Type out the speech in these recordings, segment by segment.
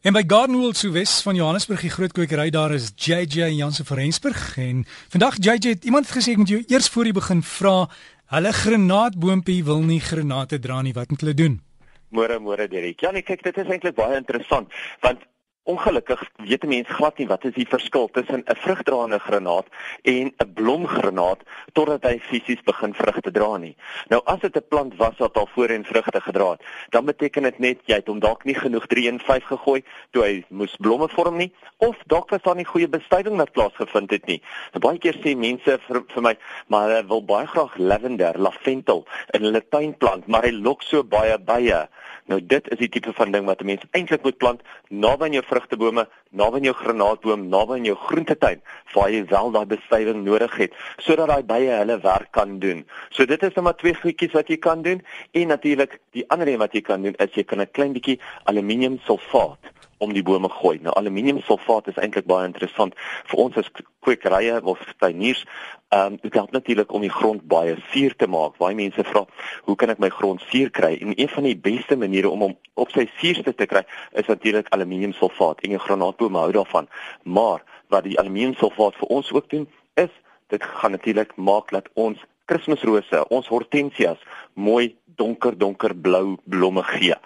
En by Gardenwold so wes van Johannesburg die groot kwekery daar is JJ Jansen van Rensburg en vandag JJ het iemand gesê ek moet jou eers voor jy begin vra hulle granaatboompie wil nie granate dra nie wat moet hulle doen? Môre môre Derek. Ja nee kyk dit is eintlik baie interessant want Ongelukkig weet mense glad nie wat is die verskil tussen 'n vrugdraende granaat en 'n blomgranaat totdat hy fisies begin vrugte dra nie. Nou as dit 'n plant was wat al voorheen vrugte gedra het, dan beteken dit net jy het hom dalk nie genoeg 3 en 5 gegooi toe hy moes blomme vorm nie of dalk was daar nie goeie bestuiving wat plaasgevind het nie. Nou, baie keer sê mense vir, vir my, maar hulle wil baie graag lavender, lavendel in hulle tuin plant, maar hy lok so baie bye. Nou dit is die tipe van ding wat 'n mens eintlik moet plant naby aan jou vrugtebome, naby aan jou granaatboom, naby aan jou groentetuin waar jy wel daai bestuiving nodig het sodat daai bye hulle werk kan doen. So dit is net maar twee goedjies wat jy kan doen en natuurlik die ander een wat jy kan doen is jy kan 'n klein bietjie aluminium sulfaat om die bome gooi. Nou aluminium sulfaat is eintlik baie interessant vir ons as kwekerye of tuiniers Ehm um, dit help natuurlik om die grond baie suur te maak. Baie mense vra, "Hoe kan ek my grond suur kry?" En een van die beste maniere om hom op sy suurste te kry, is natuurlik aluminiumsulfaat. En 'n granaatboom hou daarvan. Maar wat die aluminiumsulfaat vir ons ook doen, is dit gaan natuurlik maak dat ons Kersrose, ons hortensias mooi donker donker blou blomme gee.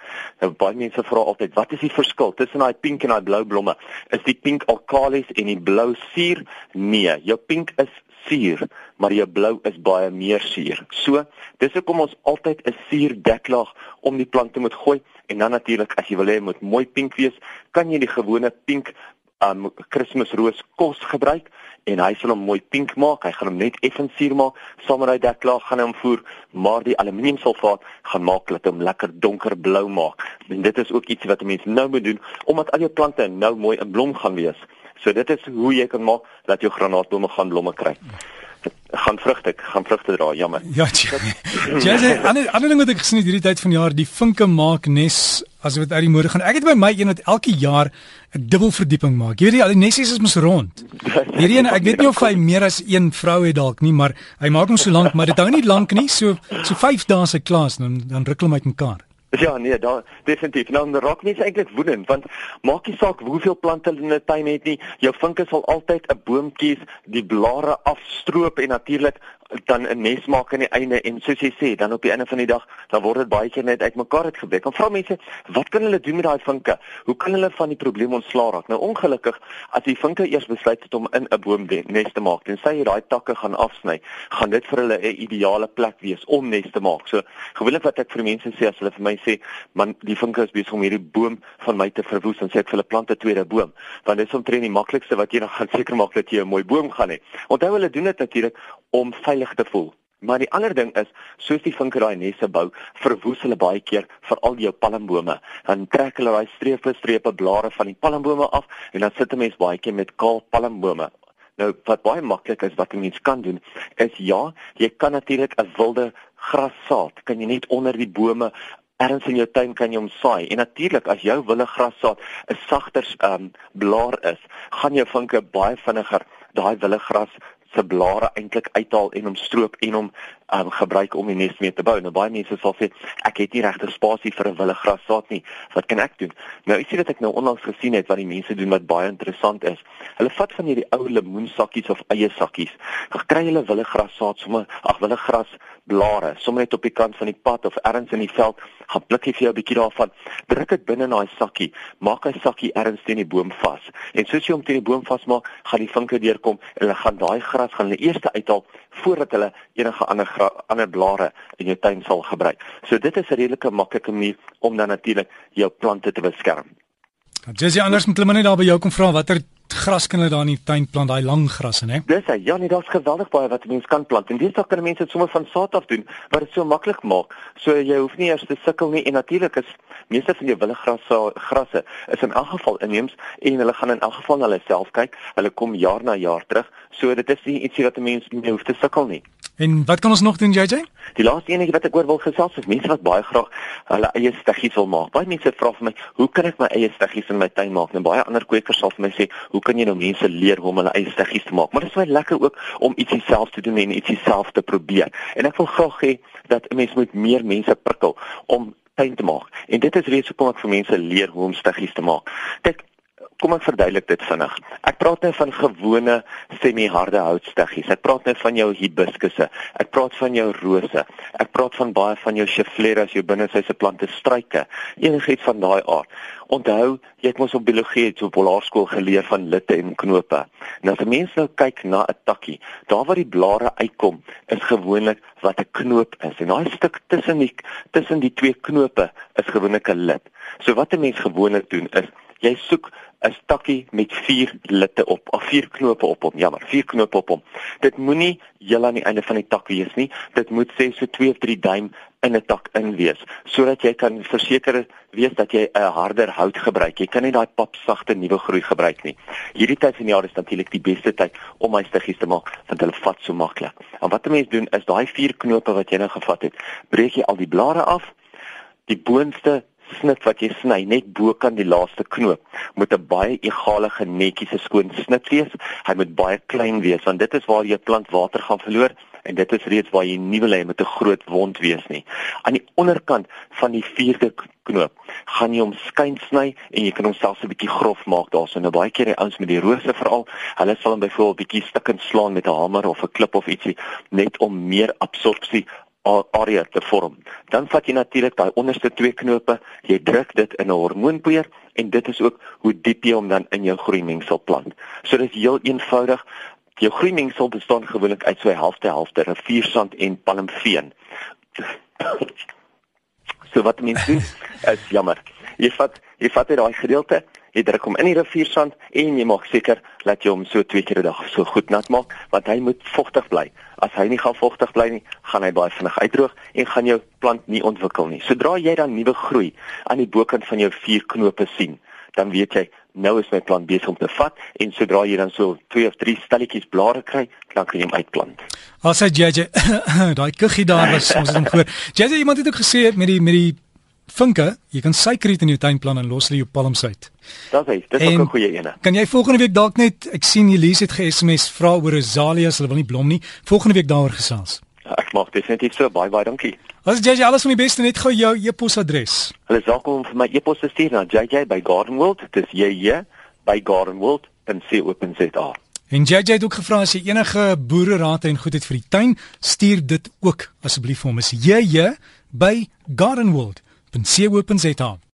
Nou baie mense vra altyd, wat is die verskil tussen daai pink en daai blou blomme? Is die pink alkalis en die blou suur? Nee, jou pink is suur, maar jou blou is baie meer suur. So, dis hoekom ons altyd 'n suurdeklaag om die plante moet gooi en dan natuurlik as jy wil hê moet mooi pink wees, kan jy die gewone pink um Kersroos kos gebruik en hy sal hom mooi pink maak. Hy gaan hom net effens suur maak. Saam met hy deklaag gaan hy hom voer, maar die aluminiumsulfaat gaan maak dat hom lekker donkerblou maak. En dit is ook iets wat mense nou moet doen omdat al jou plante nou mooi in blom gaan wees. So dit is hoe jy kan maak dat jou granaatbome gaan blomme kry. Gaan vrugte, gaan vrugte dra, jammer. Ja, jy sê ander ander ding wat ek gesien het hierdie tyd van jaar, die vinke maak nes as dit uit die môre gaan. Ek het by my een wat elke jaar 'n dubbel verdieping maak. Jy weet al die nesies is mos rond. Hierdie een, ek weet nie of hy meer as een vrou het dalk nie, maar hy maak hom so lank, maar dit hou nie lank nie, so so 5 dae se klas dan dan rukkel hom uitmekaar. Ja, nee, daar definitief. Nou, die raak nie eintlik woedend want maak nie saak hoeveel plante hulle in 'n tuin het nie, jou vinke sal altyd 'n boom kies, die blare afstroop en natuurlik dan 'n nes maak aan die einde en soos jy sê, dan op die einde van die dag, dan word dit baie keer net uitmekaar uitgebreek. Dan vra mense, wat kan hulle doen met daai vinke? Hoe kan hulle van die probleem ontslaa raak? Nou ongelukkig, as die vinke eers besluit het om in 'n boom nes te maak, dan sê jy daai takke gaan afsny, gaan dit vir hulle 'n ideale plek wees om nes te maak. So, gewoonlik wat ek vir mense sê as hulle vir my sê, "Man, die vinke is besig om hierdie boom van my te verwoes," dan sê ek vir hulle plant 'n tweede boom, want dit is omtrent die maklikste wat jy nog gaan seker maak dat jy 'n mooi boom gaan hê. Onthou hulle doen dit natuurlik om veilig te voel. Maar die ander ding is, soos die vinke daai nesse bou, verwoes hulle baie keer veral jou palmbome. Dan trek hulle daai strepe strepe blare van die palmbome af en dan sit 'n mens baie keer met kaal palmbome. Nou wat baie maklik is wat 'n mens kan doen, is ja, jy kan natuurlik 'n wilde grassaad, kan jy net onder die bome ergens in jou tuin kan jy hom saai. En natuurlik as jou wilde grassaad 'n sagter um, blaar is, gaan jou vinke baie vinniger daai wilde gras se blare eintlik uithaal en hom stroop en hom um, gebruik om die nes mee te bou. Nou baie mense sal sê ek het nie regte spasie vir 'n wille grassaad nie. Wat kan ek doen? Nou ek sien dat ek nou onlangs gesien het wat die mense doen wat baie interessant is. Hulle vat van hierdie ou lemoensakkies of eie sakkies. Dan kry hulle wille grassaad sommer ag wille gras blare sommer net op die kant van die pad of ergens in die veld gaan blikkie vir jou 'n bietjie daarvan druk dit binne in daai sakkie maak hy sakkie ergens teen die boom vas en soos jy hom teen die boom vasmaak gaan die vinke deurkom en hulle gaan daai gras gaan hulle eers uithaal voordat hulle enige ander ander blare in jou tuin sal gebruik. So dit is 'n redelike maklike manier om dan natuurlik jou plante te beskerm. Jessie anders moet hulle net daar by jou kom vra watter gras kan hulle daar in die tuin plant, daai lang grasse, né? Dis hy. Ja, nee, daar's geweldig baie wat mense kan plant. En dis ook kan mense dit sommer van saad af doen wat dit so maklik maak. So jy hoef nie eers te sukkel nie en natuurlik is meeste van jou wilde grasse grasse is in elk geval inheems en hulle gaan in elk geval na hulle self kyk. Hulle kom jaar na jaar terug. So dit is nie ietsie wat 'n mens nie hoef te sukkel nie. En wat kan ons nog doen JJ? Die laaste enetjie wat ek oor wil gesels is mense wat baie graag hulle eie steggies wil maak. Baie mense vra vir my, "Hoe kan ek my eie steggies in my tuin maak?" En baie ander kwekers sal vir my sê, "Hoe kan jy nou mense leer hoe om hulle eie steggies te maak?" Maar dit is baie lekker ook om ietsie self te doen en ietsie self te probeer. En ek wil graag hê dat 'n mens moet meer mense prikkel om tuin te maak. En dit is reeds hoekom ek vir mense leer hoe om stiggies te maak. Kyk, kom ek verduidelik dit vinnig. Ek praat nou van gewone semi-harde houtstiggies. Ek praat nou van jou hibiskusse. Ek praat van jou rose. Ek praat van baie van jou chifleras, jou binnesyse plante struike. Enigiets van daai aard. Onthou, jy het mos op biologie op polaarskool geleer van litte en knope. En as 'n mens nou kyk na 'n takkie, daar waar die blare uitkom, is gewoonlik wat 'n knoop is. En daai stuk tussen die tussen die twee knope is gewoonlik 'n lid. So wat 'n mens gewoonlik doen is jy soek 'n stakkie met 4 litte op of 4 knope op hom. Jammer, 4 knope op hom. Dit moenie heel aan die einde van die tak wees nie. Dit moet sê so 2 of 3 duim in 'n tak in wees sodat jy kan verseker wees dat jy 'n harder hout gebruik. Jy kan nie daai papsagte nuwe groei gebruik nie. Hierdie tyd van die jaar is natuurlik die beste tyd om my stiggies te maak want hulle vat so maklik. En wat 'n mens doen is daai 4 knope wat jy nou gevat het, breek jy al die blare af. Die boonste snit wat jy sny net bo kan die laaste knoop moet 'n baie egalige netjiese skoon snit wees. Hy moet baie klein wees want dit is waar jy plant water gaan verloor en dit is reeds waar jy nie wil hê met 'n groot wond wees nie. Aan die onderkant van die vierde knoop gaan jy hom skyn sny en jy kan hom selfs 'n bietjie grof maak daarso. Nou baie keer die ouens met die rose veral, hulle sal hom byvoorbeeld bietjie stukkend slaan met 'n hamer of 'n klip of ietsie net om meer absorpsie area te vorm. Dan vat jy natuurlik daai onderste twee knope, jy druk dit in 'n hormoonpoeier en dit is ook hoe diep jy hom dan in jou groeimengsel plant. So dit is heel eenvoudig. Jou groeimengsel bestaan gewoonlik uit so 'n helfte helfte riviersand en palmveen. So wat mense doen is jammer. Jy vat jy vat dit daai gedeelte jy druk hom in die riviersand en jy maak seker dat jy hom so twee keer 'n dag so goed nat maak want hy moet vogtig bly. As hy nie gaan vogtig bly nie, gaan hy baie vinnig uitdroog en gaan jou plant nie ontwikkel nie. Sodra jy dan nuwe groei aan die bokant van jou vier knope sien, dan weet jy nou is my plant besig om te vat en sodra jy dan so twee of drie stalletjies blare kry, dan kan jy hom uitplant. As hy JJ daai kuggie daar was ons het hom gehoor. JJ iemand het ook gesê met die met die vinke, jy kan suiker in jou tuinplan en los hulle jou palms uit. Dis hy, dis ook 'n goeie ene. Kan jy volgende week dalk net ek sien Elise het ge-SMS vra oor azaleas, hulle wil nie blom nie. Volgende week daaroor gesels. Ja, ek maak definitief so baie baie dankie. As jy alles van die beste net gou jou e-posadres. Hulle sal kom vir my e-pos stuur na JJ by Gardenworld. Dit is JJ by Gardenworld.co.za. En JJ het ook gevra as jy enige boere raad en goed het vir die tuin, stuur dit ook asseblief vir hom. Is JJ by Gardenworld. www.co.za